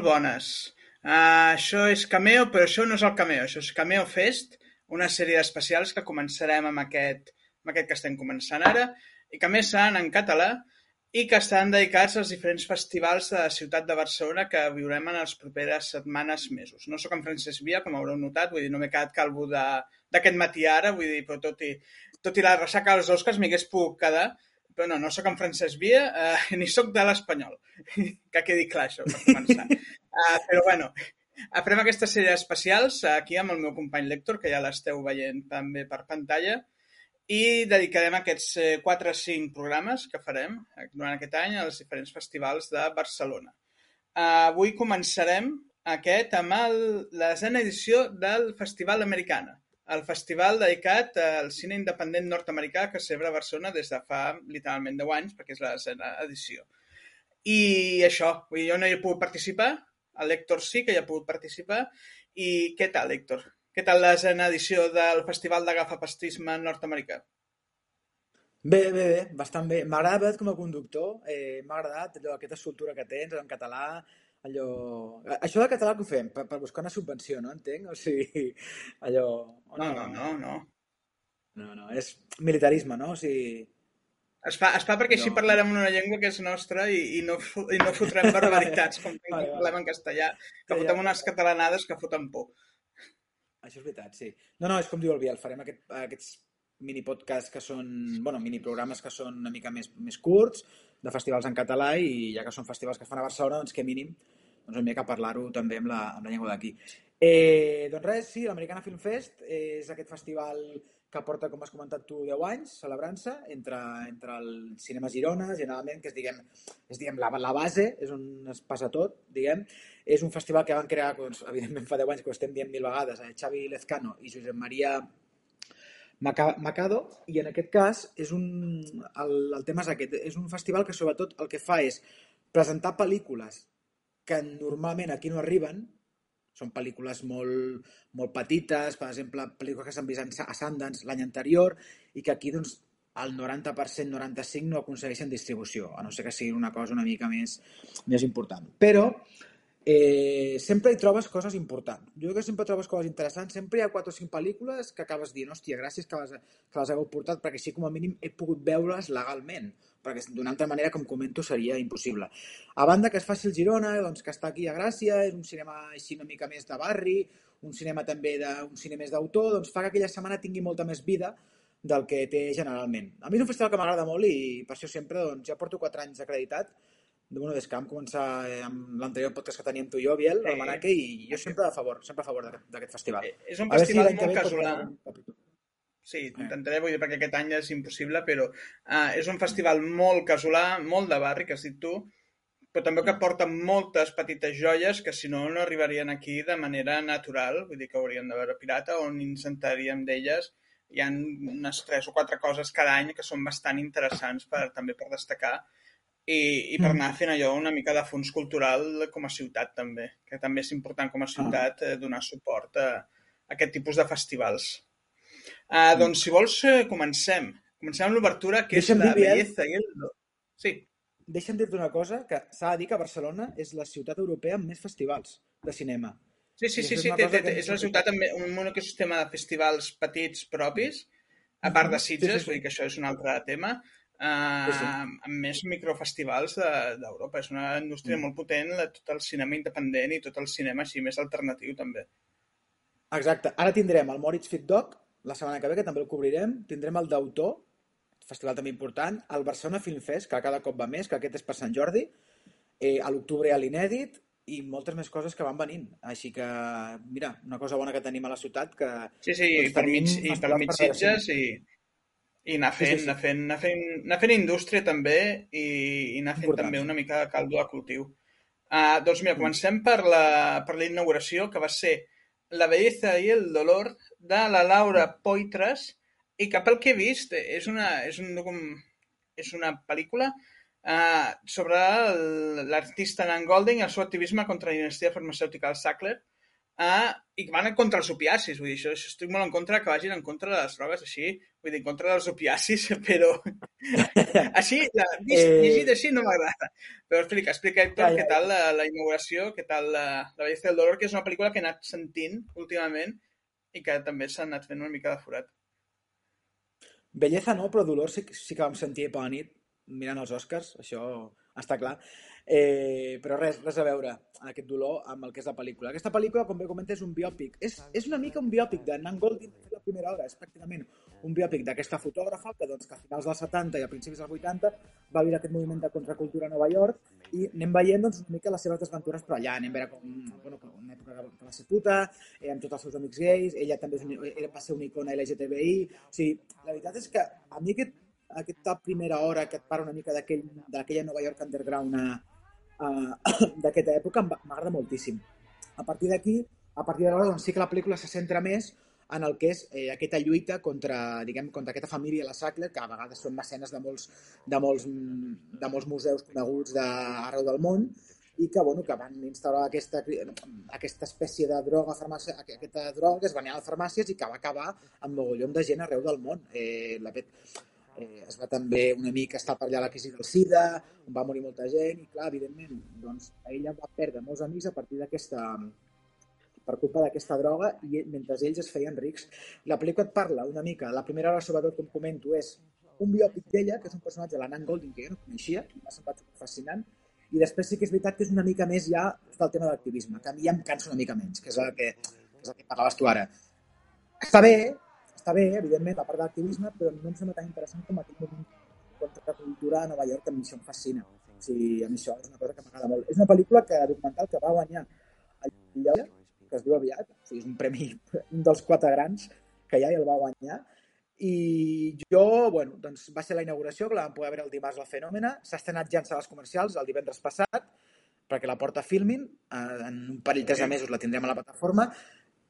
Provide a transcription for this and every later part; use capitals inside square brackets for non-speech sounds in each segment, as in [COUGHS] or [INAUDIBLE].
Molt bones. Uh, això és Cameo, però això no és el Cameo, això és Cameo Fest, una sèrie d'especials que començarem amb aquest, amb aquest que estem començant ara, i que més seran en català, i que estan dedicats als diferents festivals de la ciutat de Barcelona que viurem en les properes setmanes, mesos. No sóc en Francesc Via, com haureu notat, vull dir, no m'he quedat calvo d'aquest matí ara, vull dir, però tot i, tot i la ressaca dels Oscars m'hi hagués pogut quedar, però no, no sóc en Francesc Via, eh, [LAUGHS] ni sóc de l'Espanyol, [LAUGHS] que quedi clar això, per començar. uh, [LAUGHS] però bueno, farem aquesta sèrie d'especials aquí amb el meu company Lector, que ja l'esteu veient també per pantalla, i dedicarem aquests 4 o 5 programes que farem durant aquest any als diferents festivals de Barcelona. Avui començarem aquest amb el, la desena edició del Festival Americana, el festival dedicat al cine independent nord-americà que celebra a Barcelona des de fa literalment 10 anys, perquè és la desena edició. I això, vull dir, jo no hi he pogut participar, el Héctor sí que hi ha pogut participar, i què tal, Héctor? Què tal la desena edició del Festival d'Agafapastisme nord-americà? Bé, bé, bé, bastant bé. M'agrada com a conductor, eh, m'ha agradat allò, aquesta soltura que tens en català, allò... Això del català que ho fem? Per, per buscar una subvenció, no? Entenc? O sigui, [LAUGHS] allò... No, no, no, no. No, no, és militarisme, no? O sigui... Es fa, es fa perquè no. així parlarem una llengua que és nostra i, i, no, i no fotrem barbaritats com que [LAUGHS] vale, parlem en castellà, que ja, fotem unes catalanades que foten por. Això és veritat, sí. No, no, és com diu el Biel, farem aquest, aquests mini podcasts que són, bueno, mini programes que són una mica més, més curts, de festivals en català i ja que són festivals que es fan a Barcelona, doncs que mínim doncs una mica parlar-ho també amb la, amb la llengua d'aquí. Eh, doncs res, sí, l'Americana Film Fest és aquest festival que porta, com has comentat tu, 10 anys celebrant-se entre, entre el cinema Girona, generalment, que és, diguem, és diguem, la, la base, és on es passa tot, diguem. És un festival que van crear, doncs, evidentment fa 10 anys, que ho estem dient mil vegades, eh, Xavi Lezcano i Josep Maria Macado, i en aquest cas és un, el, el tema és aquest, és un festival que sobretot el que fa és presentar pel·lícules que normalment aquí no arriben, són pel·lícules molt, molt petites, per exemple, pel·lícules que s'han vist a Sundance l'any anterior i que aquí doncs, el 90%, 95% no aconsegueixen distribució, a no ser que sigui una cosa una mica més, més important. Però sempre hi trobes coses importants. Jo crec que sempre trobes coses interessants. Sempre hi ha 4 o 5 pel·lícules que acabes dient, hòstia, gràcies que les, que les hagueu portat, perquè així com a mínim he pogut veure's legalment perquè d'una altra manera, com comento, seria impossible. A banda que es faci el Girona, doncs, que està aquí a Gràcia, és un cinema així una mica més de barri, un cinema també de, un cinema més d'autor, doncs fa que aquella setmana tingui molta més vida del que té generalment. A mi és un festival que m'agrada molt i per això sempre, doncs, ja porto 4 anys acreditat, bueno, des que vam començar eh, amb l'anterior podcast que teníem tu i jo, Biel, sí. el Manaque, i jo sempre a favor, sempre a favor d'aquest festival. Eh, és un festival si molt casolà. Sí, intentaré, vull dir, perquè aquest any és impossible, però uh, és un festival molt casolà, molt de barri, que has dit tu, però també que porta moltes petites joies que si no no arribarien aquí de manera natural, vull dir que haurien de veure pirata, on incentaríem d'elles. Hi ha unes tres o quatre coses cada any que són bastant interessants per, també per destacar i, i per mm. anar fent allò una mica de fons cultural com a ciutat també, que també és important com a ciutat eh, donar suport a, a aquest tipus de festivals. Uh, doncs, si vols, eh, comencem. Comencem amb l'obertura, que Deixa'm és la bellesa i el... Sí. Deixa'm dir-te una cosa, que s'ha de dir que Barcelona és la ciutat europea amb més festivals de cinema. Sí, sí, sí, sí té, té, té, és la ciutat amb un ecosistema de festivals petits propis, a part de Sitges, sí, sí, sí. vull dir que això és un altre tema, sí. amb més microfestivals d'Europa. De, és una indústria mm. molt potent, tot el cinema independent i tot el cinema així més alternatiu també. Exacte. Ara tindrem el Moritz Fit Dog, la setmana que ve, que també el cobrirem. Tindrem el d'autor, festival també important, el Barcelona Film Fest, que cada cop va més, que aquest és per Sant Jordi, eh, a l'octubre ha l'inèdit, i moltes més coses que van venint. Així que, mira, una cosa bona que tenim a la ciutat que... Sí, sí, doncs, per mig, i per mig Sitges i, i anar fent, sí, sí, sí. Anar, fent, anar, fent, anar fent indústria també i, i anar fent Important. també una mica de caldo de cultiu. Uh, doncs mira, comencem per la, per la inauguració, que va ser La belleza i el dolor de la Laura Poitras i que pel que he vist és una, és un, és una pel·lícula uh, sobre l'artista Nan Golding i el seu activisme contra la dinastia farmacèutica del Sackler. Uh, i van en contra dels opiacis. Vull dir, això, això estic molt en contra que vagin en contra de les drogues així, vull dir, en contra dels opiacis, [LAUGHS] però [LAUGHS] així, la, llegit, Eh. llegit així no m'agrada. Però explica, explica, Héctor, què tal la, la inauguració, què tal la, la bellesa del dolor, que és una pel·lícula que he anat sentint últimament i que també s'ha anat fent una mica de forat. Belleza no, però dolor sí, sí que vam sentir per la nit mirant els Oscars, això està clar. Eh, però res, res a veure aquest dolor amb el que és la pel·lícula. Aquesta pel·lícula, com bé comenta, és un biòpic. És, és una mica un biòpic de Nan Goldin, que la primera hora, és pràcticament un biòpic d'aquesta fotògrafa que, doncs, que a finals dels 70 i a principis dels 80 va viure aquest moviment de contracultura a Nova York i anem veient doncs, una mica les seves desventures per allà. Anem veure com, bueno, com una època que va ser puta, eh, amb tots els seus amics gais, ella també és un, era, va ser una icona LGTBI. O sigui, la veritat és que a mi aquest, aquesta primera hora que et parla una mica d'aquell- d'aquella Nova York underground [COUGHS] d'aquesta època m'agrada moltíssim. A partir d'aquí, a partir llavors, doncs sí que la pel·lícula se centra més en el que és eh, aquesta lluita contra, diguem, contra aquesta família, la Sackler, que a vegades són mecenes de molts, de molts, de molts museus coneguts d'arreu del món i que, bueno, que van instaurar aquesta, aquesta espècie de droga, farmàcia, aquesta droga que es venia a les farmàcies i que va acabar amb mogollon de gent arreu del món. Eh, la eh, es va també una mica estar per allà la crisi del SIDA, on va morir molta gent, i clar, evidentment, doncs, ella va perdre molts amics a partir d'aquesta per culpa d'aquesta droga i mentre ells es feien rics. La pel·lícula et parla una mica, la primera hora sobretot com comento és un biòpic d'ella, que és un personatge, la Nan Golding, que jo no coneixia, i m'ha semblat fascinant, i després sí que és veritat que és una mica més ja del tema de l'activisme, que a mi ja em cansa una mica menys, que és el que, que és el que parlaves tu ara. Està bé, està bé, evidentment, la part de l'activisme, però no em sembla tan interessant com aquell moment contra la cultura a Nova York, que a mi això em fascina. O sigui, a mi això és una cosa que m'agrada molt. És una pel·lícula que, documental que va guanyar el Llolla, que es diu aviat, o sigui, és un premi, [LAUGHS] un dels quatre grans que hi ha i el va guanyar. I jo, bueno, doncs va ser la inauguració, que la vam poder veure el dimarts al Fenòmena. S'ha estrenat ja en sales comercials el divendres passat, perquè la porta Filmin. En un parell de mesos la tindrem a la plataforma,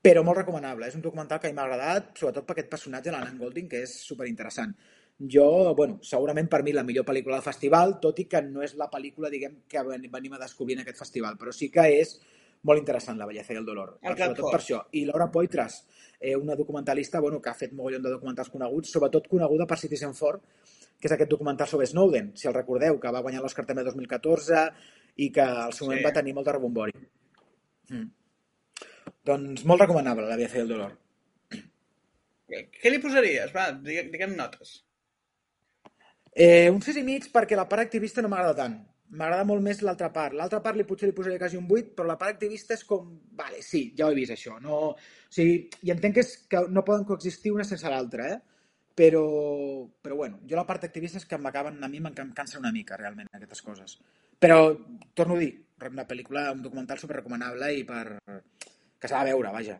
però molt recomanable. És un documental que a mi m'ha agradat, sobretot per aquest personatge, la Nan Golding, que és superinteressant. Jo, bueno, segurament per mi la millor pel·lícula del festival, tot i que no és la pel·lícula, diguem, que ven- venim a descobrir en aquest festival, però sí que és molt interessant, La belleza i el dolor. El Per, sobretot per això. I Laura Poitras, eh, una documentalista bueno, que ha fet mogollon de documentals coneguts, sobretot coneguda per Citizen Four, que és aquest documental sobre Snowden, si el recordeu, que va guanyar l'Oscar també 2014 i que al seu moment Sí. va tenir molt de rebombori. Mm. Doncs molt recomanable, La belleza i el dolor. Què li posaries? Va, digue- diguem notes. Eh, un 6 i mig perquè la part activista no m'agrada tant. M'agrada molt més l'altra part. L'altra part li potser li posaria quasi un 8, però la part activista és com... Vale, sí, ja ho he vist, això. No... O sigui, i entenc que, és, que no poden coexistir una sense l'altra, eh? Però, però bueno, jo la part activista és que m'acaben, a mi m'en cansa una mica, realment, aquestes coses. Però, torno a dir, una pel·lícula, un documental superrecomanable i per... que s'ha de veure, vaja.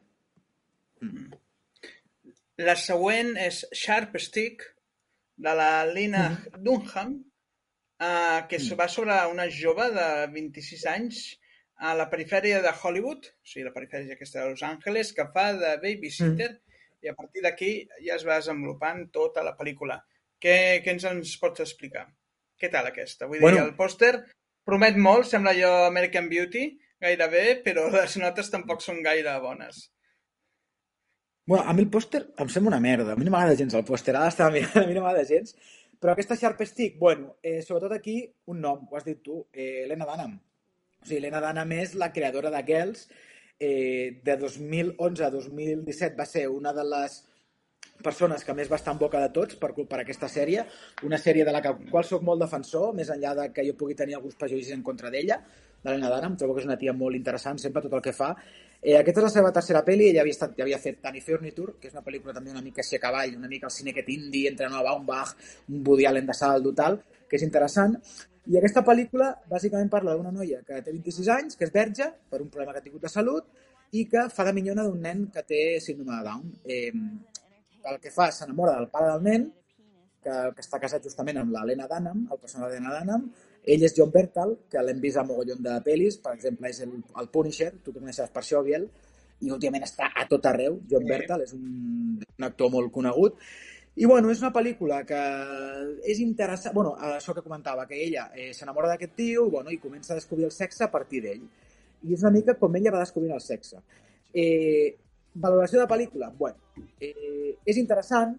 La següent és Sharp Stick, de la Lina Dunham, uh, que Mm. va sobre una jove de 26 anys a la perifèria de Hollywood, o sigui, la perifèria aquesta de Los Angeles, que fa de babysitter, i a partir d'aquí ja es va desenvolupant tota la pel·lícula. Què, què ens ens pots explicar? Què tal aquesta? Vull Bueno. dir, el pòster promet molt, sembla jo American Beauty, gairebé, però [LAUGHS] les notes tampoc són gaire bones. Bueno, a mi el pòster em sembla una merda. A mi no m'agrada gens el pòster, ara estava mirant, [LAUGHS] a mi no m'agrada gens. Però aquesta Sharp Stick, bueno, eh, sobretot aquí, un nom, ho has dit tu, eh, Helena Dunham. O sigui, Helena Dunham és la creadora de Girls. Eh, de 2011 a 2017 va ser una de les persones que més va estar en boca de tots per, per aquesta sèrie, una sèrie de la qual sóc molt defensor, més enllà de que jo pugui tenir alguns prejudicis en contra d'ella, d'Helena Dunham, trobo que és una tia molt interessant sempre tot el que fa. Eh, aquesta és la seva tercera pel·li, ella havia, estat, havia fet Danny Furniture, que és una pel·lícula també una mica així a cavall, una mica al cine aquest indie, entre Noah Baumbach, un Woody Allen de saldo, tal, que és interessant. I aquesta pel·lícula bàsicament parla d'una noia que té 26 anys, que és verge, per un problema que ha tingut de salut, i que fa de minyona d'un nen que té síndrome de Down. Eh, el que fa, s'enamora del pare del nen, que, que està casat justament amb l'Helena Dunham, el personatge d'Helena Dunham. Ell és John Bertal, que l'hem vist a mogollon de pel·lis, per exemple, és el, el Punisher, tu coneixes per això, Biel, i últimament està a tot arreu. John Sí. Bertal és un, un actor molt conegut. I bueno, és una pel·lícula que és interessant, bueno, això que comentava, que ella eh, s'enamora d'aquest tio bueno, i comença a descobrir el sexe a partir d'ell. I és una mica com ella va descobrint el sexe. Eh, valoració de pel·lícula? Bueno, eh, és interessant,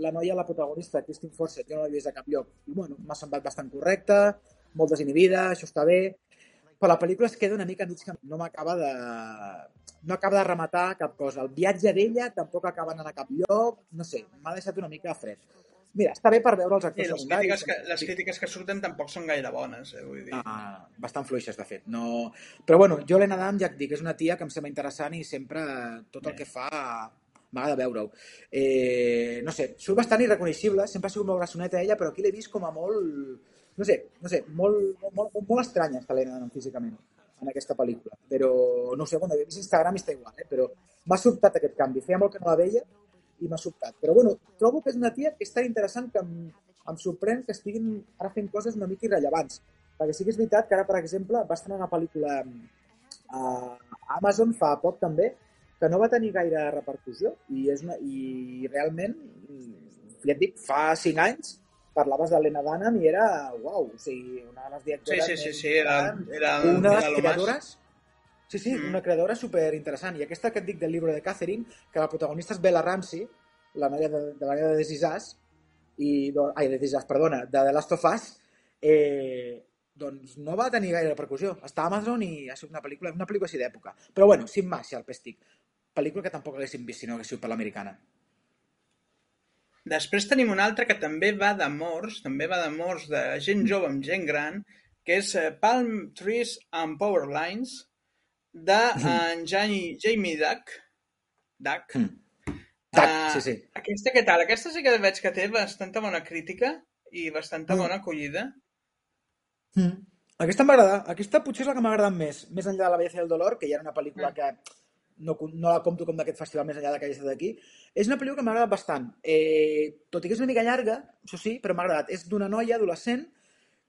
la noia, la protagonista, Christine Fawcett, jo no l'he vist a cap lloc, i bueno, m'ha semblat bastant correcta, molt desinhibida, això està bé, però la pel·lícula es queda una mica mig que no m'acaba de... no acaba de rematar cap cosa. El viatge d'ella tampoc acaba anant a cap lloc, no sé, m'ha deixat una mica fred. Mira, està bé per veure els Sí, actors les, secundaris. crítiques que, les crítiques que surten tampoc són gaire bones, eh, vull dir. Ah, bastant fluixes, de fet. No... Però bueno, jo l'Helena Adam, ja et dic, és una tia que em sembla interessant i sempre tot el que fa m'agrada veure-ho. Eh, no sé, surt bastant irreconeixible, sempre ha sigut molt grassoneta ella, però aquí l'he vist com a molt... No sé, no sé, molt, molt, molt, estranya està l'Helena Adam físicament en aquesta pel·lícula. Però, no sé, quan he vist Instagram està igual, eh? però m'ha sobtat aquest canvi. Feia molt que no la veia i m'ha sobtat. Però bueno, trobo que és una tia que és tan interessant que em, em sorprèn que estiguin ara fent coses una mica irrellevants. Perquè sí que és veritat que ara, per exemple, va estar en una pel·lícula a Amazon fa poc també, que no va tenir gaire repercussió i, és una, i realment, ja et dic, fa cinc anys parlaves de l'Helena Dunham i era, uau, o sigui, una de les Sí, directores sí, sí, més sí, era, era, una de les creadores Sí, sí, Mm. una creadora super interessant. I aquesta que et dic del llibre de Catherine, que la protagonista és Bella Ramsey, la noia de, de la noia de This Is Us, i, do- ai, de This Is Us, perdona, de The Last of Us, eh, doncs no va tenir gaire repercussió. Està a Amazon i ha sigut una pel·lícula, una pel·lícula així d'època. Però bueno, sin más, si el pestic. Pel·lícula que tampoc haguéssim vist si no hagués sigut per l'americana. Després tenim una altra que també va d'amors, també va d'amors de gent jove amb gent gran, que és eh, Palm Trees and Power Lines, de en Jamie, Duck. Duck. Mm. Tac, Ah, sí, sí. Aquesta què tal? Aquesta sí que veig que té bastanta bona crítica i bastanta Mm. bona acollida. Mm. Aquesta m'agrada. Aquesta potser és la que m'ha agradat més. Més enllà de La belleza i el dolor, que ja era una pel·lícula Mm. que no, no la compto com d'aquest festival més enllà de que. És una pel·lícula que m'ha agradat bastant. Eh, tot i que és una mica llarga, això sí, però m'ha agradat. És d'una noia adolescent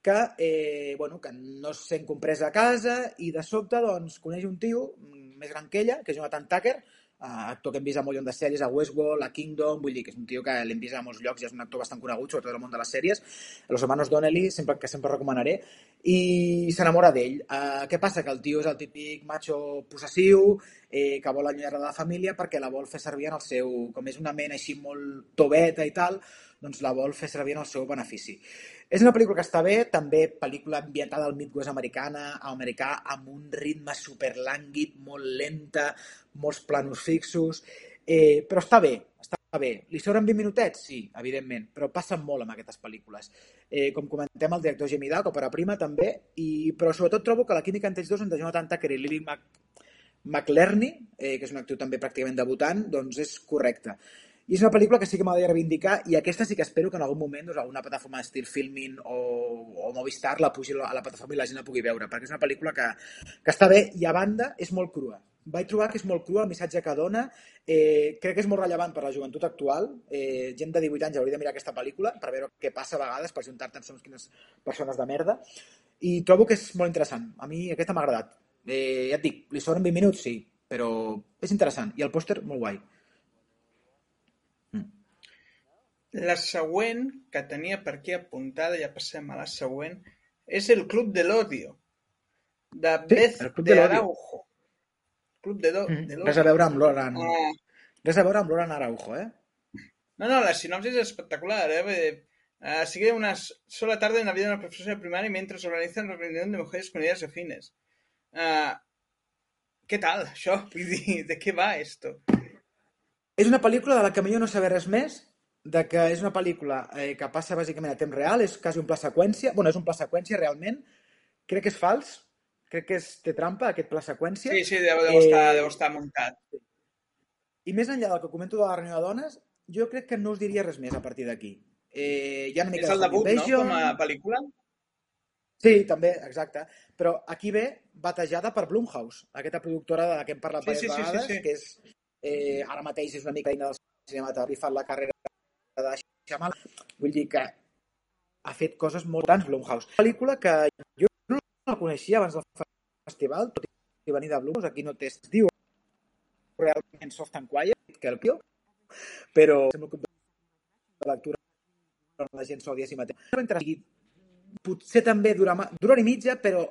que, eh, bueno, que no es sent compresa a casa i de sobte doncs, coneix un tio mm, més gran que ella, que és Jonathan Tucker, actor que hem vist a molt de sèries, a Westworld, a Kingdom, vull dir que és un tio que l'hem vist a molts llocs i és un actor bastant conegut, sobretot en el món de les sèries, Los hermanos Donnelly, sempre, que sempre recomanaré, i s'enamora d'ell. Uh, què passa? Que el tio és el típic macho possessiu, eh, que vol allunyar de la família perquè la vol fer servir en el seu... Com és una ment així molt tobeta i tal, doncs la vol fer servir en el seu benefici. És una pel·lícula que està bé, també pel·lícula ambientada al Midwest americana, americà, amb un ritme superlànguid, molt lenta, molts planos fixos, eh, però està bé, està bé. Li sobren 20 minutets? Sí, evidentment, però passen molt amb aquestes pel·lícules. Eh, com comentem, el director Jamie Duck, Opera Prima, també, i, però sobretot trobo que la química entre ells dos, entre Jonathan Tucker i Lily Mac McLerney, eh, que és un actiu també pràcticament debutant, doncs és correcta. I és una pel·lícula que sí que m'agradaria reivindicar i aquesta sí que espero que en algun moment doncs, alguna plataforma d'estil Filmin o, o Movistar la pugi a la plataforma i la gent la pugui veure, perquè és una pel·lícula que, que està bé i a banda és molt crua. Vaig trobar que és molt crua el missatge que dona, eh, crec que és molt rellevant per la joventut actual, eh, gent de 18 anys hauria de mirar aquesta pel·lícula per veure què passa a vegades, per juntar-te amb segons quines persones de merda, i trobo que és molt interessant. A mi aquesta m'ha agradat. Eh, ja et dic, li sobren 20 minuts, sí, però és interessant. I el pòster, molt guai. La següent, que tenia per aquí apuntada, ja passem a la següent, és el Club de l'Odio, de Sí, Beth Club de de l'Odio. Araujo. Club de, do, de Res a veure amb Loran. Ah, Res a veure amb Loran Araujo, eh? no, no, la sinopsis es espectacular, ¿eh? De- ah, sigue una sola tarde en la vida de una profesora de primaria mientras organizan una reunión de mujeres con ideas afines. Ah, ¿Qué tal, això? [LAUGHS] Vull dir, de què va esto? És una pel·lícula de la que millor no saber res més, de que és una pel·lícula eh, que passa bàsicament a temps real, és quasi un pla seqüència, bueno, és un pla seqüència realment, crec que és fals, crec que és, té trampa aquest pla seqüència, Sí, sí, deu, deu, estar, Eh, deu estar muntat. i més enllà del que comento de la reunió de dones, jo crec que no us diria res més a partir d'aquí. Eh, hi ha una mica És el de debut, no?, Invasion, com a pel·lícula. Sí, també, exacte. Però aquí ve batejada per Blumhouse, aquesta productora de la que hem parlat Sí, diverses sí, sí, sí, vegades, sí. que és, eh, ara mateix és una mica eina del cinematogràfic, fa la carrera de Shyamalan. Vull dir que ha fet coses molt grans Blumhouse. Una pel·lícula que jo no la coneixia abans del festival, tot i venir de Blumhouse, aquí no té es diu realment soft and quiet, que el tio, però sembla que de lectura la gent s'odia a si mateix. I potser també dura, dura i mitja, però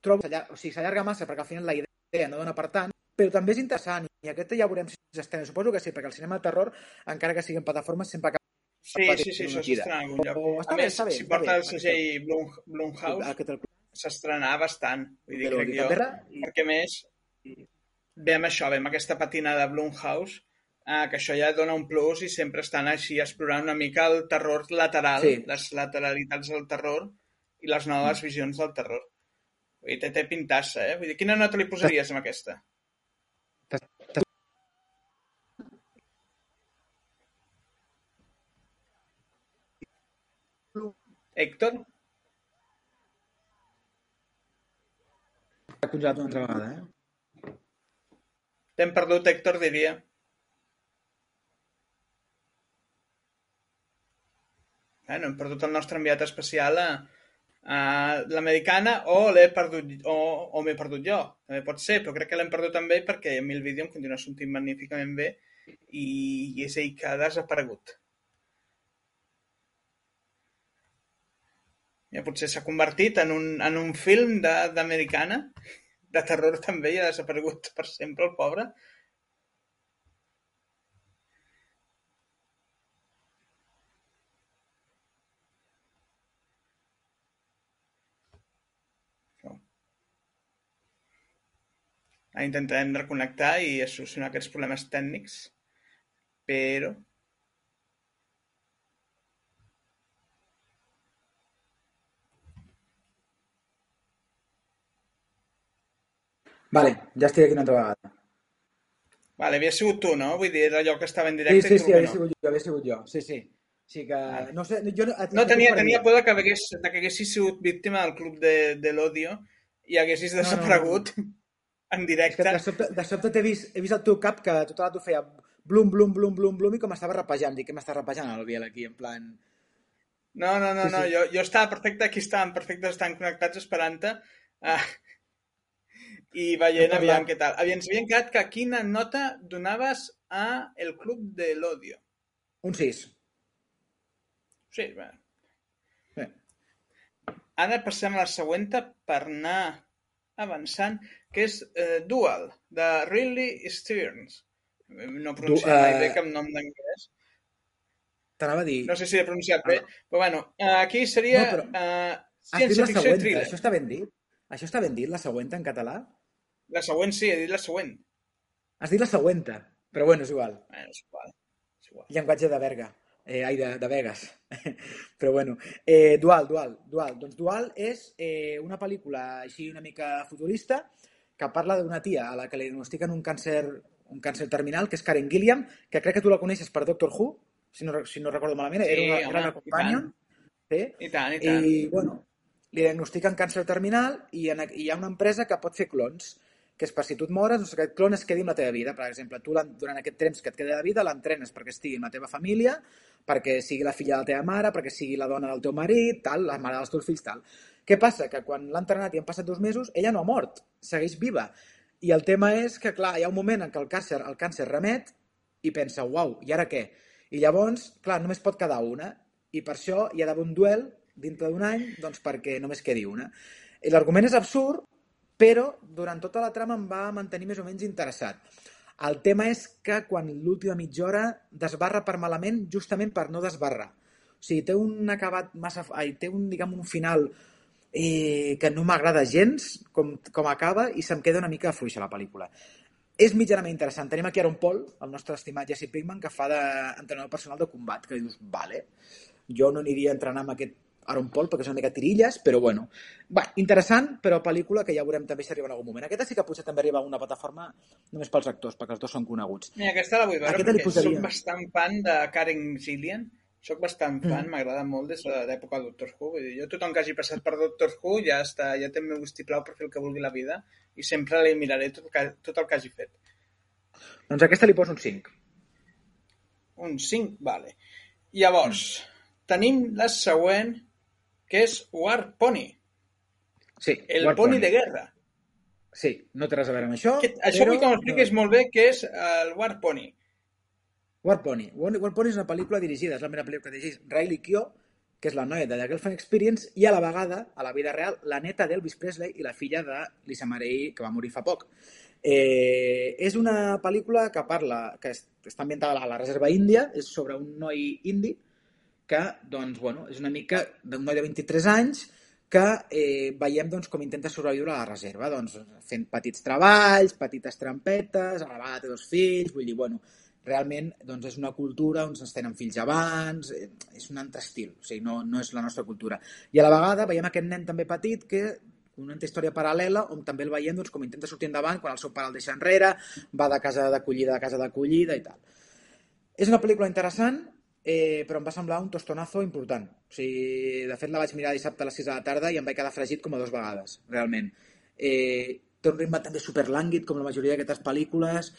trobo o sigui, s'allarga massa perquè al final la idea no dona per tant però també és interessant, i aquest ja veurem si s'estrena, suposo que sí, perquè el cinema de terror, encara que sigui en plataformes, sempre acaba Sí, sí, sí, això s'estrena en algun lloc. Però està A bé, més, està bé, si està porta bé, el segell Blum, Blumhouse, el s'estrenarà bastant. Vull dir, crec jo. Perquè més, ve amb això, ve amb aquesta patina de Blumhouse, eh, que això ja dona un plus i sempre estan així explorant una mica el terror lateral, Sí. les lateralitats del terror i les noves visions del terror. Vull dir, té, té pintassa, eh? Vull dir, quina nota li posaries amb aquesta? Héctor? S'ha congelat una altra vegada, eh? T'hem perdut, Héctor, diria. Eh, no hem perdut el nostre enviat especial a, a l'americana o l'he perdut o, o m'he perdut jo. També pot ser, però crec que l'hem perdut també perquè a mi el vídeo em continua sortint magníficament bé i, i és ell que ha desaparegut. Potser s'ha convertit en un, en un film d'americana, de, terror també, i ha desaparegut per sempre el pobre. Intentarem reconnectar i solucionar aquests problemes tècnics, però... Vale, ja estic aquí una altra vegada. Vale, havia sigut tu, no? Vull dir, era allò que estava en Sí, directe sí, i sí, tu que havia no. sigut jo, havia sigut jo. Sí, sí. Sí que... Vale. No sé, jo... No, tenia, tenia por de que, hagués, de que haguessis sigut víctima del club de, de l'odio i haguessis no, no. desaparegut en És que directe. de sobte, de sobte t'he vist, he vist el teu cap que tot el rato feia blum, blum, blum, blum, blum i com estava rapejant. Dic, què m'està rapejant el Biel aquí, en plan... No, no, no, Sí, no sí. jo, jo estava perfecte, aquí estàvem perfectes, estan connectats esperant-te uh, i veient Hem aviam què tal. Aviam, ens havien quedat que quina nota donaves a el club de l'odio. Un 6. Sí, bé. Bé. Ara passem a la següent per anar avançant, que és eh, Dual, de Ridley Stearns. No pronunciaré Du- mai eh, bé cap nom d'anglès. T'anava a dir... No sé si l'he pronunciat bé, però bueno, eh, aquí seria No, però eh, Has dit ciència la ficció i thriller. això està ben dit? Això està ben dit, la següent en català? La següent sí, he dit la següent. Has dit la següent, però bueno, és igual. Bueno, és igual. És igual. Llenguatge de Berga. Eh, ai, de, de Vegas. [LAUGHS] però bueno. Eh, dual, dual, dual. Doncs Dual és eh, una pel·lícula així una mica futurista que parla d'una tia a la que li diagnostiquen un càncer, un càncer terminal, que és Karen Gilliam, que crec que tu la coneixes per Doctor Who, si no, si no recordo malament, Sí, era una, home, era una i companion. Sí? I tant, i tant. I, bueno, li diagnostiquen càncer terminal i, en, i hi ha una empresa que pot fer clons, que és per si tu et mores, doncs aquest clon es quedi amb la teva vida. Per exemple, tu durant aquest temps que et queda de vida l'entrenes perquè estigui amb la teva família, perquè sigui la filla de la teva mare, perquè sigui la dona del teu marit, tal, la mare dels teus fills, tal. Què passa? Que quan l'ha entrenat i han passat dos mesos, ella no ha mort, segueix viva. I el tema és que, clar, hi ha un moment en què el càncer, el càncer remet i pensa, uau, i ara què? I llavors, clar, només pot quedar una. I per això hi ha d'haver un duel dintre d'un any doncs perquè només quedi una. I l'argument és absurd, però durant tota la trama em va mantenir més o menys interessat. El tema és que quan l'última mitja hora desbarra per malament justament per no desbarrar. O sigui, té un acabat massa... Ai, té un, diguem, un final eh, que no m'agrada gens com, com acaba i se'm queda una mica fluixa la pel·lícula. És mitjanament interessant. Tenim aquí Aaron Paul, el nostre estimat Jesse Pinkman, que fa d'entrenador personal de combat, que dius, vale, jo no aniria a entrenar amb aquest Aaron Paul perquè és una mica tirilles, però bueno. Va, interessant, però pel·lícula que ja veurem també si arriba en algun moment. Aquesta sí que potser també arriba a una plataforma només pels actors, perquè els dos són coneguts. Mira, aquesta la vull veure Aquesta perquè posaria. soc bastant fan de Karen Gillian. Soc bastant fan, Mm. m'agrada molt des de l'època de Doctor Who. Vull dir, jo tothom que hagi passat per Doctor Who ja està, ja té el meu vistiplau per fer el que vulgui la vida i sempre li miraré tot, el que, tot el que hagi fet. Doncs aquesta li poso un 5. Un 5, vale. Llavors, tenim la següent, que és War Pony, Sí, el War poni de guerra. Sí, no té res a veure amb això, Que, això però... vull que m'expliquis molt bé què és el War Pony. War Pony. War, War Pony és una pel·lícula dirigida, és la primera pel·lícula que dirigeix Riley Keough, que és la noia de The Girlfriend Experience, i a la vegada, a la vida real, la neta d'Elvis Presley i la filla de Lisa Marie, que va morir fa poc. Eh, és una pel·lícula que parla, que està ambientada a la reserva índia, és sobre un noi indi que, doncs, bueno, és una mica d'un noi de 23 anys que eh, veiem doncs, com intenta sobreviure a la reserva, doncs, fent petits treballs, petites trampetes, a la vegada té dos fills, vull dir, bueno, realment doncs, és una cultura on es tenen fills abans, eh, és un altre estil, o sigui, no, no és la nostra cultura. I a la vegada veiem aquest nen també petit que una altra història paral·lela on també el veiem doncs, com intenta sortir endavant quan el seu pare el deixa enrere, va de casa d'acollida a casa d'acollida i tal. És una pel·lícula interessant, eh, però em va semblar un tostonazo important. O sigui, de fet, la vaig mirar dissabte a les 6 de la tarda i em vaig quedar fregit com a dues vegades, realment. Eh, té un ritme també superlànguid, com la majoria d'aquestes pel·lícules,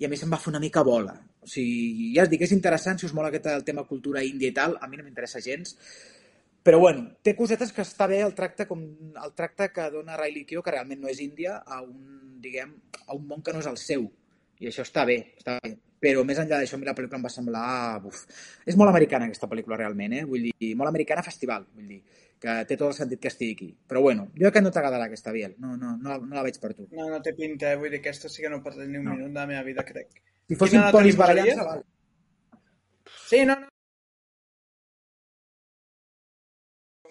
i a mi se'm va fer una mica bola. O sigui, ja es dic, és interessant, si us mola aquest el tema cultura índia i tal, a mi no m'interessa gens, però bueno, té cosetes que està bé el tracte com el tracte que dona Riley Keough, que realment no és índia, a un, diguem, a un món que no és el seu. I això està bé, està bé. Però més enllà d'això, a mi la pel·lícula em va semblar... Uf. És molt americana aquesta pel·lícula realment, eh? Vull dir, molt americana festival, vull dir que té tot el sentit que estigui aquí. Però bueno, jo que no t'agradarà aquesta, Biel. No, no, no, no la veig per tu. No, no té pinta, eh? Vull dir, aquesta sí que no perdré ni un no. minut de la meva vida, crec. Si fossin polis barallant-se, val. Sí, no, no.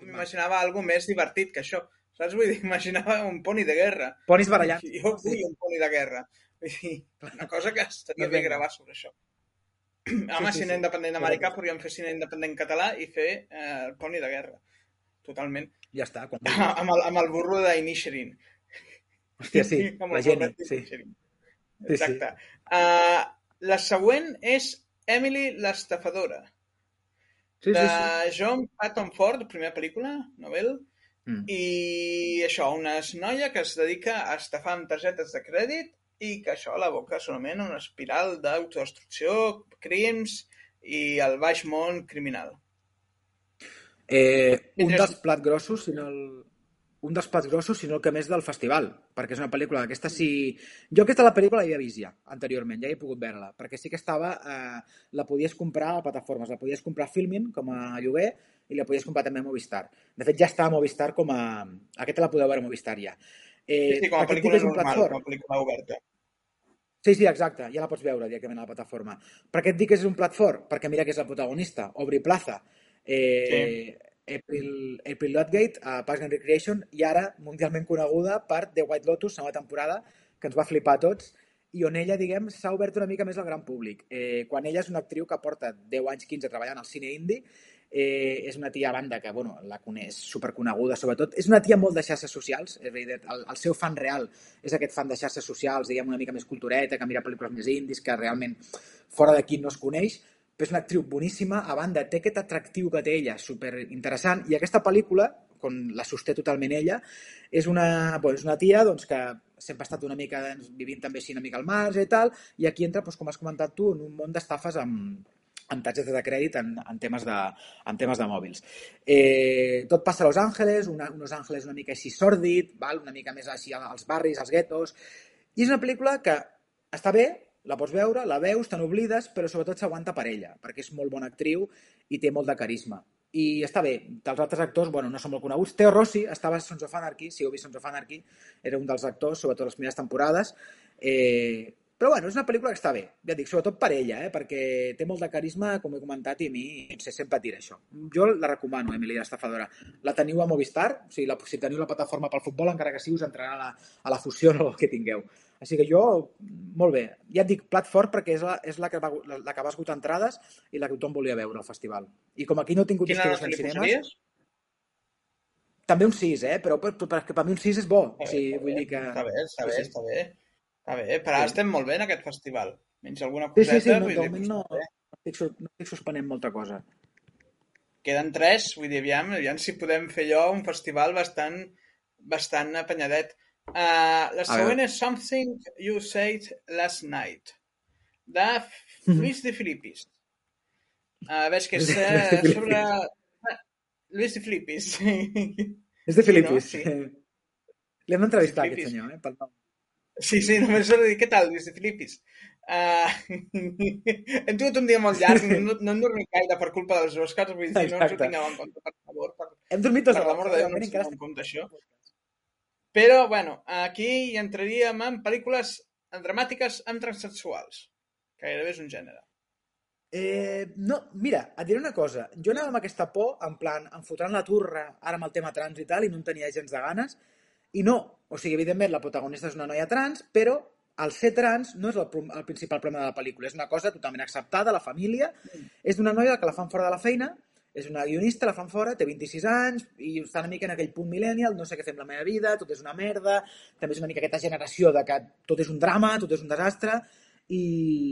M'imaginava alguna més divertit que això. Saps? Vull dir, [LAUGHS] imaginava un poni de guerra. Ponis barallant. Jo vull sí. un poni de guerra. Vull dir, una cosa que estaria bé gravar sobre això. [CLEARS THROAT] Home, sí, sí, cine sí. independent americà, podríem fer cine independent català i fer eh, el poni de guerra totalment. Ja està. Quan... [CLEARS THROAT] amb, el, amb el burro d'Inisherin. Hòstia, sí, [LAUGHS] la Jenny, sí. Exacte. Sí, sí. Uh, la següent és Emily l'estafadora. Sí, de sí, sí. John Patton Ford, primera pel·lícula, novel. Mm. I això, una noia que es dedica a estafar amb targetes de crèdit i que això la boca solament una espiral d'autodestrucció, crims i el baix món criminal. Eh, un dels plats grossos, sinó el, un dels plats grossos, sinó el que més del festival, perquè és una pel·lícula aquesta sí... Jo aquesta la pel·lícula l'havia vist ja, anteriorment, ja he pogut veure-la, perquè sí que estava... Eh, la podies comprar a plataformes, la podies comprar a Filmin com a lloguer i la podies comprar també a Movistar. De fet, ja està a Movistar com a... Aquesta la podeu veure a Movistar ja. Eh, sí, sí, com a pel·lícula normal, com a pel·lícula oberta. Sí, sí, exacte, ja la pots veure directament a la plataforma. Per què et dic que és un plat fort? Perquè mira que és la protagonista, Aubrey Plaza, eh, sí. April, April Ludgate a Parks and Recreation i ara mundialment coneguda per The White Lotus, una temporada que ens va flipar a tots i on ella, diguem, s'ha obert una mica més al gran públic. Eh, quan ella és una actriu que porta 10 anys, 15 treballant al cine indie, eh, és una tia a banda que, bueno, la coneix superconeguda, sobretot. És una tia molt de xarxes socials, és dir, el, el seu fan real és aquest fan de xarxes socials, diguem, una mica més cultureta, que mira pel·lícules més indis, que realment fora d'aquí no es coneix, però és una actriu boníssima, a banda té aquest atractiu que té ella, super interessant, i aquesta pel·lícula, com la sosté totalment ella, és una, bueno, és una tia doncs, que sempre ha estat una mica doncs, vivint també així una mica al marge i tal, i aquí entra, doncs, com has comentat tu, en un món d'estafes amb, amb targetes de crèdit en, en, temes de, en temes de mòbils. Eh, tot passa a Los Angeles, una, un Los Angeles una mica així sòrdid, val? una mica més així als barris, als guetos, i és una pel·lícula que està bé, la pots veure, la veus, te n'oblides, però sobretot s'aguanta per ella, perquè és molt bona actriu i té molt de carisma. I està bé, dels altres actors, bueno, no són molt coneguts. Teo Rossi estava a Sons of Anarchy, si heu vist Sons of Anarchy, era un dels actors, sobretot les primeres temporades. Eh, però bueno, és una pel·lícula que està bé, ja dic, sobretot per ella, eh, perquè té molt de carisma, com he comentat, i a mi sé, sempre tira això. Jo la recomano, Emily l'estafadora. La teniu a Movistar, o sigui, la, si teniu la plataforma pel futbol, encara que sí, us entrarà a la, a la fusió o el que tingueu. Així que jo, molt bé. Ja et dic, plat fort perquè és la, és la, que, va, la, la que va esgotar entrades i la que tothom volia veure al festival. I com aquí no he tingut distribució en cinemes... També un 6, eh? Però per, per, per, per mi un 6 és bo. o sigui, vull dir que... Està bé, està bé, està bé. Està bé, però ara sí. estem molt bé en aquest festival. Menys alguna coseta... Sí, sí, sí, no, de moment no, no, estic, no estic suspenent molta cosa. Queden tres, vull dir, aviam, aviam si podem fer allò un festival bastant, bastant apanyadet. Uh, la següent és Something You Said Last Night, de Luis de Filipis. Uh, veig que és uh, sobre... Luis de Filipis. És de Filipis. Sí, no? sí. L'hem d'entrevistar, aquest senyor, eh, pel nom. Sí, sí, només he de dir, què tal, Lluís de Filipis? Uh, [LAUGHS] hem tingut un dia molt llarg, no, no hem dormit gaire per culpa dels Oscars, vull dir, no ens ho tingueu en compte, per favor, per, Hem dormit dos per l'amor de Déu, no realment ens tingueu en compte això. Però, bueno, aquí hi entraríem en pel·lícules dramàtiques amb transsexuals. que Gairebé és un gènere. Eh, no, mira, et diré una cosa. Jo anava amb aquesta por, en plan, em fotran la turra ara amb el tema trans i tal, i no en tenia gens de ganes. I no, o sigui, evidentment, la protagonista és una noia trans, però el ser trans no és el, el principal problema de la pel·lícula. És una cosa totalment acceptada, la família. És d'una noia que la fan fora de la feina, és una guionista, la fan fora, té 26 anys i està una mica en aquell punt millennial, no sé què fer amb la meva vida, tot és una merda, també és una mica aquesta generació de que tot és un drama, tot és un desastre, i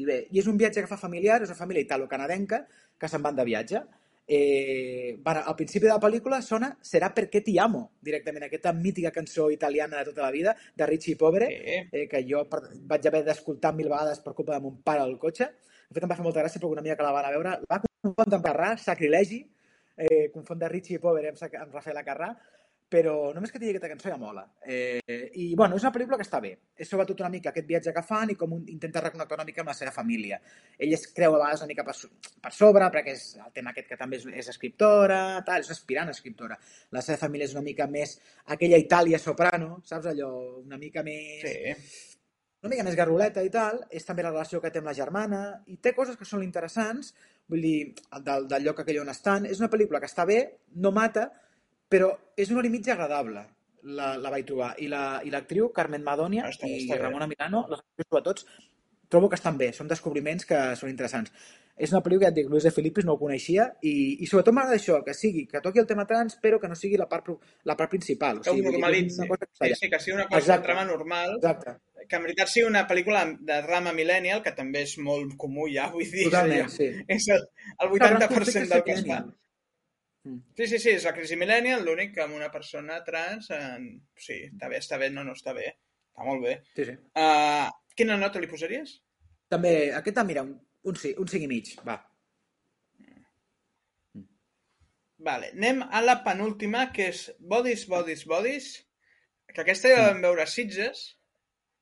bé, i és un viatge que fa familiar, és una família italo-canadenca que se'n van de viatge. Eh, van, al principi de la pel·lícula sona Serà perquè t'hi amo, directament, aquesta mítica cançó italiana de tota la vida, de Richie Povere, Sí. eh, que jo per, vaig haver d'escoltar mil vegades per culpa de mon pare al cotxe. De fet, em va fer molta gràcia perquè una amiga que la van a veure la va Carrà, sacrilegi, eh, confondre Richie Povere amb, amb Rafael Carrà, però només que tingui aquesta cançó ja mola. Eh, I, bueno, és una pel·lícula que està bé. És sobretot una mica aquest viatge que fan i com un, intenta reconnectar una mica amb la seva família. Ella es creu a vegades una mica per, so- per sobre, perquè és el tema aquest que també és, és escriptora, tal, és aspirant a escriptora. La seva família és una mica més aquella Itàlia soprano, saps? Allò una mica més Sí. una mica més garruleta i tal, és també la relació que té amb la germana, i té coses que són interessants, vull dir, del, del lloc aquell on estan. És una pel·lícula que està bé, no mata, però és una hora i mitja agradable, la, la vaig trobar. I la- i l'actriu, Carmen Madonia Està bé, i està bé. Ramona Milano, les actrius sobretot, trobo que estan bé, són descobriments que són interessants. És una pel·lícula que ja et dic, Luis de Filippis no ho coneixia i, i sobretot m'agrada això, que sigui, que toqui el tema trans però que no sigui la part, la part principal. O Que ho sigui, normalitzi. una cosa que està Sí, sí, que sigui una cosa, Exacte. trama normal, Exacte, que en veritat sigui una pel·lícula de drama millennial, que també és molt comú ja, vull dir, totalment, és, sí. és el, el Clar, grans 80% conflictes del que es fa. Mm. Sí, sí, sí, és la crisi millennial, l'únic que amb una persona trans, en... sí, està bé, està bé, no, no, està bé, està molt bé. Sí, sí. Uh, quina nota li posaries? També, aquesta, mira, un, un, ci- un 5 i mig, va. Vale, anem a la penúltima, que és Bodies, Bodies, Bodies, que aquesta ja la vam veure a Sitges.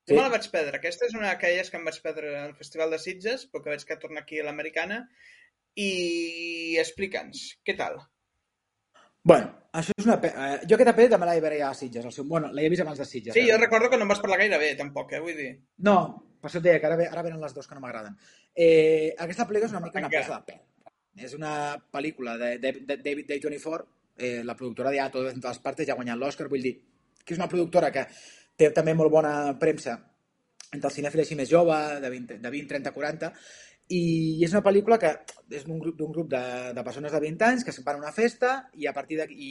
Jo Sí. me la vaig perdre. Aquesta és una d'aquelles que em vaig perdre al Festival de Sitges, però que veig que torna aquí a l'Americana. I explica'ns, què tal? Bueno, això és una... pe- Eh, jo aquesta pel·li també l'he veure ja a Sitges. El seu... Bueno, l'he vist abans de Sitges. Sí, eh? jo recordo que no em vas parlar gaire bé, tampoc, eh? Vull dir... No, per això et deia que ara, ve, ara venen les dues que no m'agraden. Eh, aquesta pel·lícula és una mica una presa de pèl. És una pel·lícula de, de, de David Day24, eh, la productora de Ato de les partes, ja ha guanyat l'Oscar, vull dir, que és una productora que té també molt bona premsa entre el cinèfil així més jove, de 20, de 20 30, 40, i és una pel·lícula que és d'un grup, d'un grup de, de persones de 20 anys que se'n van a una festa i a partir d'aquí,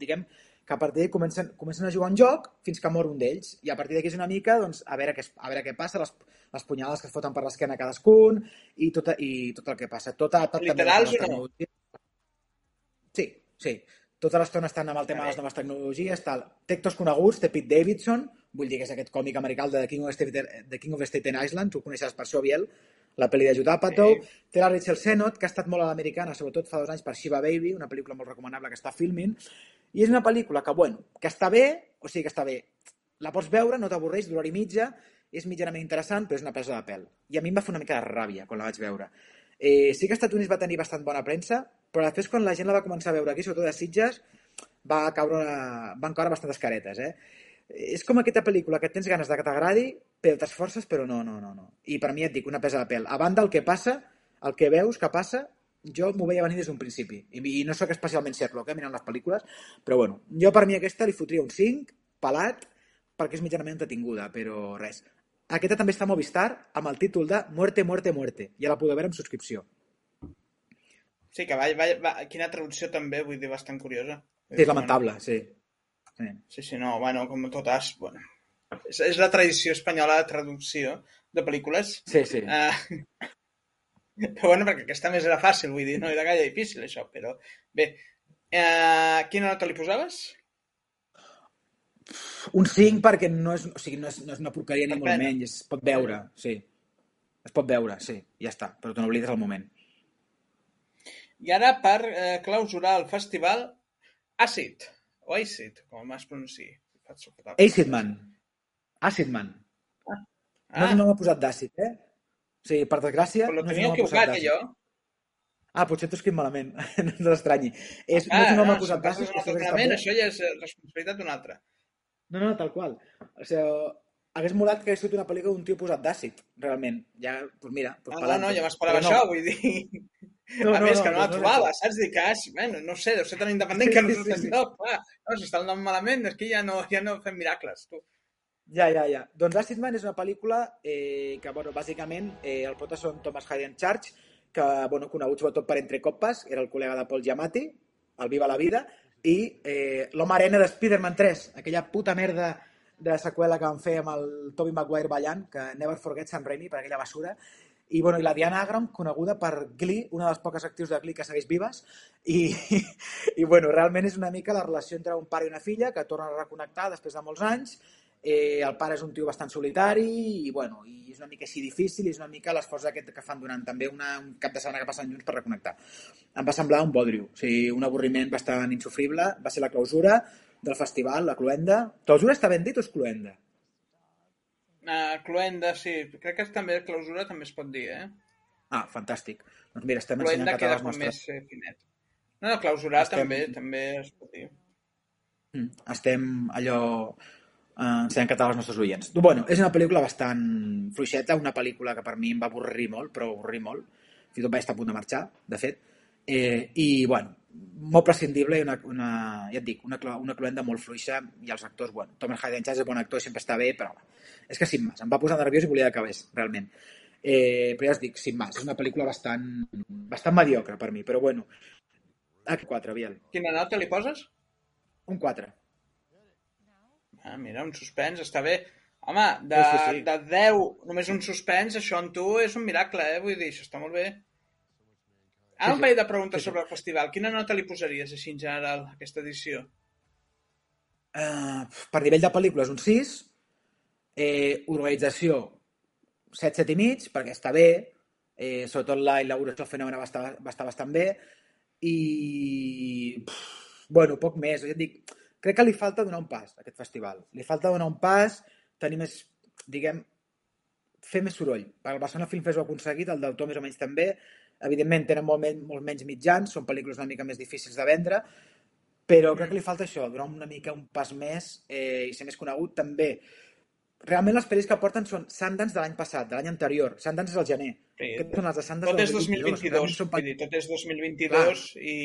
diguem, que a partir d'aquí comencen, comencen a jugar un joc fins que mor un d'ells. I a partir d'aquí és una mica, doncs, a veure què, a veure què passa, les, les punyalades que es foten per l'esquena cadascun i tot, i tot el que passa. Tot, tot també les o no? Sí, sí. Tota l'estona estan amb el tema de les noves tecnologies, tal. Té actors coneguts, té Pete Davidson, vull dir que és aquest còmic americà de The King of Staten, The King of Staten Island, tu coneixes per això, Biel, la pel·li de Judd Apatow. Sí. Té la Rachel Sennott, que ha estat molt a l'americana, sobretot fa dos anys per Shiva Baby, una pel·lícula molt recomanable que està filming. I és una pel·lícula que, bueno, que està bé, o sigui que està bé. La pots veure, no t'avorreix, d'hora i mitja, és mitjanament interessant, però és una presa de pèl. I a mi em va fer una mica de ràbia quan la vaig veure. Eh, sí que als Estats Units va tenir bastant bona premsa, però després quan la gent la va començar a veure aquí, sobretot a Sitges, va caure una... van caure bastantes caretes, eh? És com aquesta pel·lícula que tens ganes de que t'agradi, però t'esforces, però no, no, no, no. I per mi et dic, una pesa de pèl. A banda, el que passa, el que veus que passa, jo m'ho veia venir des d'un principi. I, I no sóc especialment Sherlock, eh, mirant les pel·lícules, però bueno, jo per mi aquesta li fotria un 5, pelat, perquè és mitjanament entretinguda, però res. Aquesta també està a Movistar amb el títol de Muerte, Muerte, Muerte. Ja la podeu veure amb subscripció. Sí, que va, va, va, quina traducció també, vull dir, bastant curiosa. Sí, és lamentable, sí. sí. Sí, sí, no, bueno, com totes, bueno, és, és la tradició espanyola de traducció de pel·lícules. Sí, sí. Uh, [LAUGHS] però bueno, perquè aquesta més era fàcil, vull dir, no era gaire difícil això, però bé. Uh, quina nota li posaves? Un 5 perquè no és, o sigui, no és, no és una porqueria ni molt menys, es pot veure, sí. Es pot veure, sí, ja està, però te n'oblides al moment. I ara, per eh, clausurar el festival, Acid, o Acid, com es sofocar. Acid Man. Acid Man. Ah, No un home posat d'àcid, eh? O sigui, per desgràcia, Però no és tenia posat equivocat, allò. Ah, potser t'ho escrit malament. [LAUGHS] no. És, no Ah, és un home no, si posat d'àcid, això ja és responsabilitat d'un altre. No, no, tal qual. O sigui, hagués molat que hagués sigut una pel·lícula d'un tio posat d'àcid, realment. Ja, doncs mira, doncs Ah, no, no, ja m'esperava no. això, vull dir... No, a no, més, no, que no la no, no, trobava, no. saps? Dic, ah, sí, bueno, no sé, deu ser tan independent que no Sí, sí, clar. No, si està el nom malament, és que ja no, ja no fem miracles, tu. Ja, ja, ja. Doncs Acid Man és una pel·lícula eh, que, bueno, bàsicament, eh, el prota són Thomas Hayden Church, que, bueno, conegut sobretot per Entre Copes, era el col·lega de Paul Giamatti, el Viva la Vida, i eh, l'home arena de Spider-Man 3, aquella puta merda de seqüela que van fer amb el Tobey Maguire ballant, que Never Forget Sam Raimi, per aquella basura, i, bueno, i la Diana Agram, coneguda per Glee, una de les poques actrius de Glee que segueix vives, i, [LAUGHS] i bueno, realment és una mica la relació entre un pare i una filla que tornen a reconnectar després de molts anys, eh, el pare és un tio bastant solitari i, bueno, i és una mica així difícil i és una mica l'esforç aquest que fan durant també una, un cap de setmana que passen junts per reconnectar. Em va semblar un bodrio, o sigui, un avorriment bastant insufrible, va ser la clausura del festival, la Cluenda. Clausura està ben dit o és Cluenda? Uh, Cluenda, sí, crec que també clausura també es pot dir, eh? Ah, fantàstic. Doncs mira, estem ensenyant Cluenda català queda als nostres... més eh, finet. No, no, clausurar Estem- també, també es pot dir. Mm, estem allò eh, ensenyant català als nostres oients. Bueno, és una pel·lícula bastant fluixeta, una pel·lícula que per mi em va avorrir molt, però avorrir molt. Fins i tot vaig estar a punt de marxar, de fet. Eh, I, bueno, molt prescindible i una, una, ja et dic, una, una cluenda molt fluixa i els actors, bueno, Thomas Hayden Church és bon actor, sempre està bé, però és que sin més, em va posar nerviós i volia que acabés, realment. Eh, però ja us dic, sin més, és una pel·lícula bastant, bastant mediocre per mi, però bueno, H4, Biel, Quina nota li poses? un 4. Ah, mira, un suspens, està bé. Home, de, Sí, sí, sí. de 10, només un suspens, això en tu és un miracle, eh? Vull dir, això està molt bé. Ara Sí, un parell de preguntes Sí, sí. sobre el festival. Quina nota li posaries, així en general, a aquesta edició? Uh, per nivell de pel·lícules, un 6. Eh, organització, 7, 7 i mig, perquè està bé. Eh, sobretot la inauguració del fenomen va estar, va estar bastant bé. I, pff, bueno, poc més. Ja dic, crec que li falta donar un pas a aquest festival. Li falta donar un pas, tenir més, diguem, fer més soroll. El Barcelona Film Fest ho ha aconseguit, el d'autor més o menys també. Evidentment tenen molt, men molt menys mitjans, són pel·lícules una mica més difícils de vendre, però crec que li falta això, donar una mica un pas més eh, i ser més conegut també. Realment les pel·lis que porten són Sundance de l'any passat, de l'any anterior. Sundance és el gener. Sí. Aquests són els de Sundance Tot és 2022, Realment són pel- tot és 2022 i...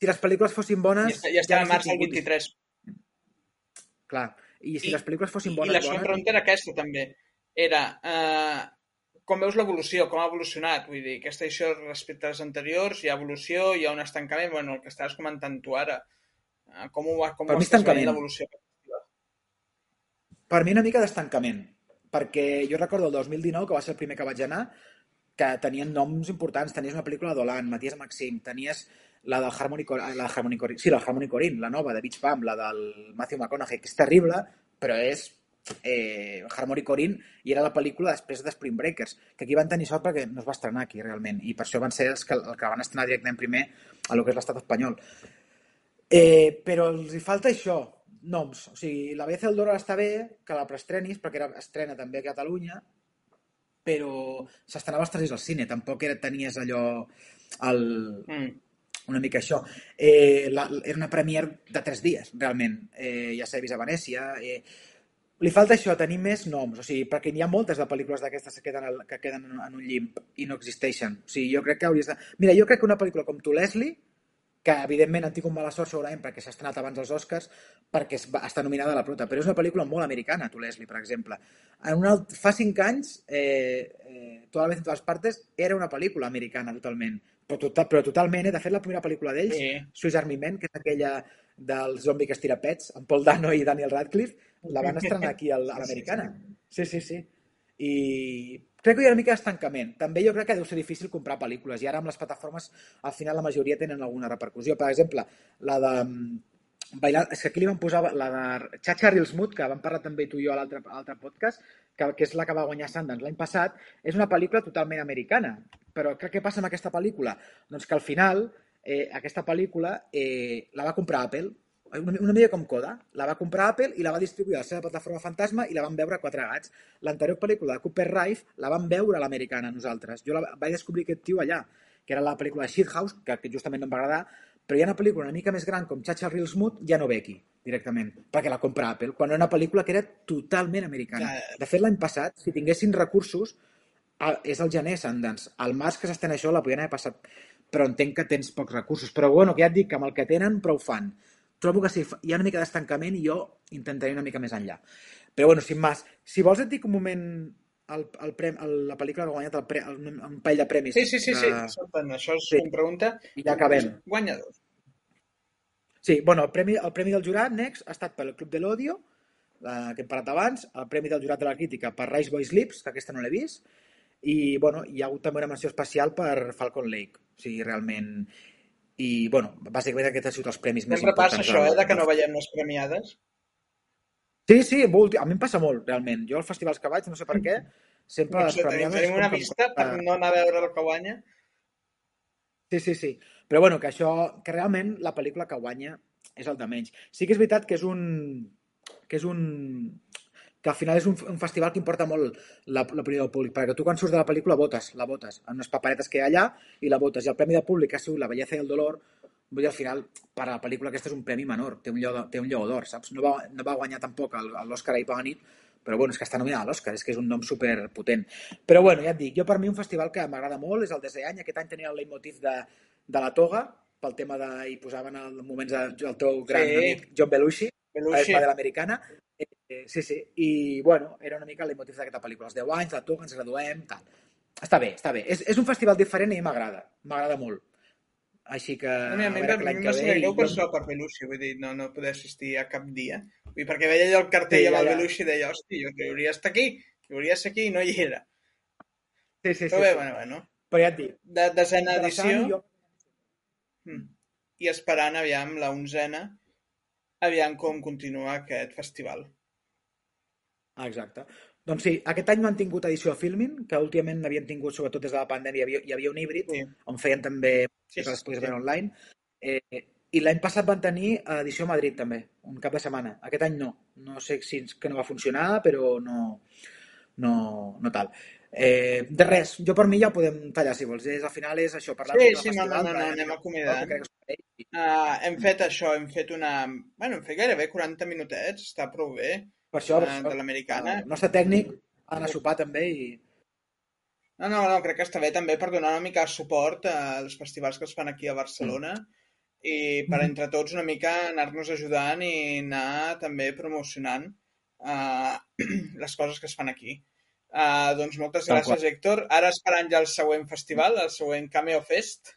Si les pel·lícules fossin bones... està, ja està a març tingut- 23. Clar. I si I- les pel·lícules fossin I bones, la segona pregunta era aquesta, també. Era, eh, com veus l'evolució, com ha evolucionat? Vull dir, aquesta edició respecte a les anteriors, hi ha evolució, hi ha un estancament, bueno, el que estaves comentant tu ara. Eh, com ho, com Per ho mi estàs estancament. l'evolució? Per mi una mica d'estancament, perquè jo recordo el 2019, que va ser el primer que vaig anar, que tenien noms importants. Tenies una pel·lícula d'Olan, Matías Maxim, tenies la del Harmony, la Harmony Corinne, sí, la Harmony Corinne, la nova, de Beach Bum, la del Matthew McConaughey, que és terrible, però és eh, Harmony Corinne, i era la pel·lícula després de Spring Breakers, que aquí van tenir sort perquè no es va estrenar aquí, realment, i per això van ser els que, el que van estrenar directament primer a lo que és l'estat espanyol. Eh, però els hi falta això, noms. O sigui, la BC del Dora està bé, que la preestrenis, perquè era estrena també a Catalunya, però s'estrenava trasers al cine, tampoc era, tenies allò el, Mm. Una mica això. Eh, la, era una premier de tres dies, realment. Eh, ja s'ha vist a Venècia. Eh, li falta això, tenir més noms, o sigui, perquè n'hi ha moltes de pel·lícules d'aquestes que queden, que queden en, en un llimp i no existeixen. O sigui, jo crec que hauries de... Mira, jo crec que una pel·lícula com Tu, Leslie, que evidentment han tingut mala sort segurament perquè s'ha estrenat abans dels Oscars, perquè es va, està nominada a la prota, però és una pel·lícula molt americana, Tu, Leslie, per exemple. En una, alt- fa cinc anys, eh, eh, Toda la vez en totes partes, era una pel·lícula americana totalment, però, total, però totalment, eh? de fet la primera pel·lícula d'ells, Sí. Swiss Army Men, que és aquella del zombi que es tira pets, amb Paul Dano i Daniel Radcliffe, la van estrenar aquí a l'americana. Sí, sí, sí. I crec que hi ha una mica d'estancament. També jo crec que deu ser difícil comprar pel·lícules i ara amb les plataformes al final la majoria tenen alguna repercussió. Per exemple, la de mm, Bailar, és que aquí li van posar la de Chacha Reelsmood, que vam parlar també tu i jo a l'altre podcast, que, que és la que va guanyar Sundance l'any passat, és una pel·lícula totalment americana. Però què, què passa amb aquesta pel·lícula? Doncs que al final eh, aquesta pel·lícula eh, la va comprar Apple una, una mica com Coda. La va comprar Apple i la va distribuir a la seva plataforma fantasma i la van veure quatre gats. L'anterior pel·lícula de Cooper Rife la van veure a l'americana nosaltres. Jo la, vaig descobrir aquest tio allà, que era la pel·lícula Shit House, que, que justament no em va agradar, però hi ha una pel·lícula una mica més gran com Chacha Real Smooth, ja no ve aquí, directament, perquè la compra Apple, quan era una pel·lícula que era totalment americana. Clar. De fet, l'any passat, si tinguessin recursos, a- és el gener Sundance. El març que s'estén això la podien haver passat, però entenc que tens pocs recursos. Però bueno, que ja et dic que amb el que tenen prou fan. Trobo que sí, hi ha una mica d'estancament i jo intentaré una mica més enllà. Però bueno, sin més, si vols et dic un moment el, el prem, el, la pel·lícula que ha guanyat el pre, el, un parell de premis. Sí, sí, sí, sí. de- Escolta, això és Sí. una pregunta. I ja acabem. Guanyadors. Sí, bueno, el premi, el premi del jurat, Next, ha estat pel Club de l'Odio, eh, que hem parlat abans, el premi del jurat de la crítica per Rise Boys Lips, que aquesta no l'he vist, i bueno, hi ha hagut també una menció especial per Falcon Lake, o sigui, realment... I, bueno, bàsicament aquests han sigut els premis més Fem repàs importants. això, eh, de que no veiem les premiades. Sí, sí, molt, a mi em passa molt, realment. Jo als festivals que vaig, no sé per què, sempre les Potser tenim, premiades... tenim una que vista per no anar a veure el que guanya. Sí, sí, sí. Però bueno, que això, que realment la pel·lícula que guanya és el de menys. Sí que és veritat que és un... que és un... que al final és un, un festival que importa molt la- l'opinió del públic, perquè tu quan surts de la pel·lícula votes, la votes, en unes paperetes que hi ha allà i la votes, i el premi de públic ha sigut La belleza i el dolor, vull dir, al final, per a la pel·lícula aquesta és un premi menor, té un lleó, té un lleó d'or, saps? No va, no va guanyar tampoc l'Òscar ahir per la nit, però bueno, és que està nominada a l'Òscar, és que és un nom super potent. Però bueno, ja et dic, jo per mi un festival que m'agrada molt és el Desde Any, aquest any tenia el leitmotiv de, de la toga, pel tema de... hi posaven el moments de, del teu gran Sí. amic John Belushi, Belushi. de l'americana, eh, eh, sí, sí, i bueno, era una mica el leitmotiv d'aquesta pel·lícula, els 10 anys, la toga, ens graduem, tal. Està bé, està bé. És, és un festival diferent i m'agrada, m'agrada molt. Així que... Mi, a mi, ser ve... greu per això, per Belushi, vull dir, no, no poder assistir a cap dia. Vull dir, perquè veia allò el cartell Sí, amb el. Belushi i deia, hòstia, jo que hauria d'estar aquí, que hauria de ser aquí i no hi era. Sí, sí, sí. Però bé, sí. bueno, bueno. Però ja et dic, De, desena edició jo... mm. i esperant, aviam, la onzena, aviam com continua aquest festival. Ah, exacte. Doncs sí, aquest any no han tingut edició de Filmin, que últimament havien tingut, sobretot des de la pandèmia, hi havia, hi havia un híbrid, Sí. on feien també Sí, sí, les podies sí. online. Eh, I l'any passat van tenir edició a Madrid també, un cap de setmana. Aquest any no. No sé si és que no va funcionar, però no, no, no tal. Eh, de res, jo per mi ja ho podem tallar si vols. És, al final és això, parlar Sí, sí, no, festival. no, no, no, que- anem acomiadant. Uh, hem fet això, hem fet una... Bueno, hem fet gairebé 40 minutets, està prou bé, Per això, per això de l'americana. el nostre tècnic ha d'anar a sopar també i... No, no, no, crec que està bé també per donar una mica de suport als festivals que es fan aquí a Barcelona i per Mhm. entre tots una mica anar-nos ajudant i anar també promocionant uh, [CLEARS THROAT] les coses que es fan aquí. Uh, doncs moltes Tal gràcies, Héctor. Ara esperant ja el següent festival, el següent Cameo Fest.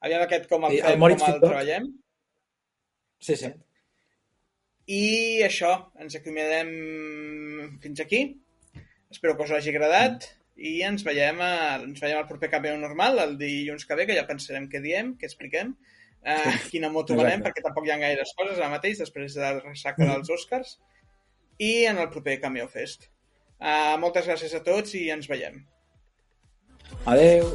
Aviam aquest com el Sí, el fem, Moritz com el treballem. Sí, sí. I això, ens acomiadem fins aquí. Espero que us hagi agradat i ens veiem, a, ens veiem al proper Cameo normal, el dilluns que ve, que ja pensarem què diem, què expliquem, eh, [LAUGHS] quina moto Exacte. venem, perquè tampoc hi ha gaires coses ara mateix, després de la ressaca dels Oscars, i en el proper Cameo Fest. Uh, moltes gràcies a tots i ens veiem. Adeu.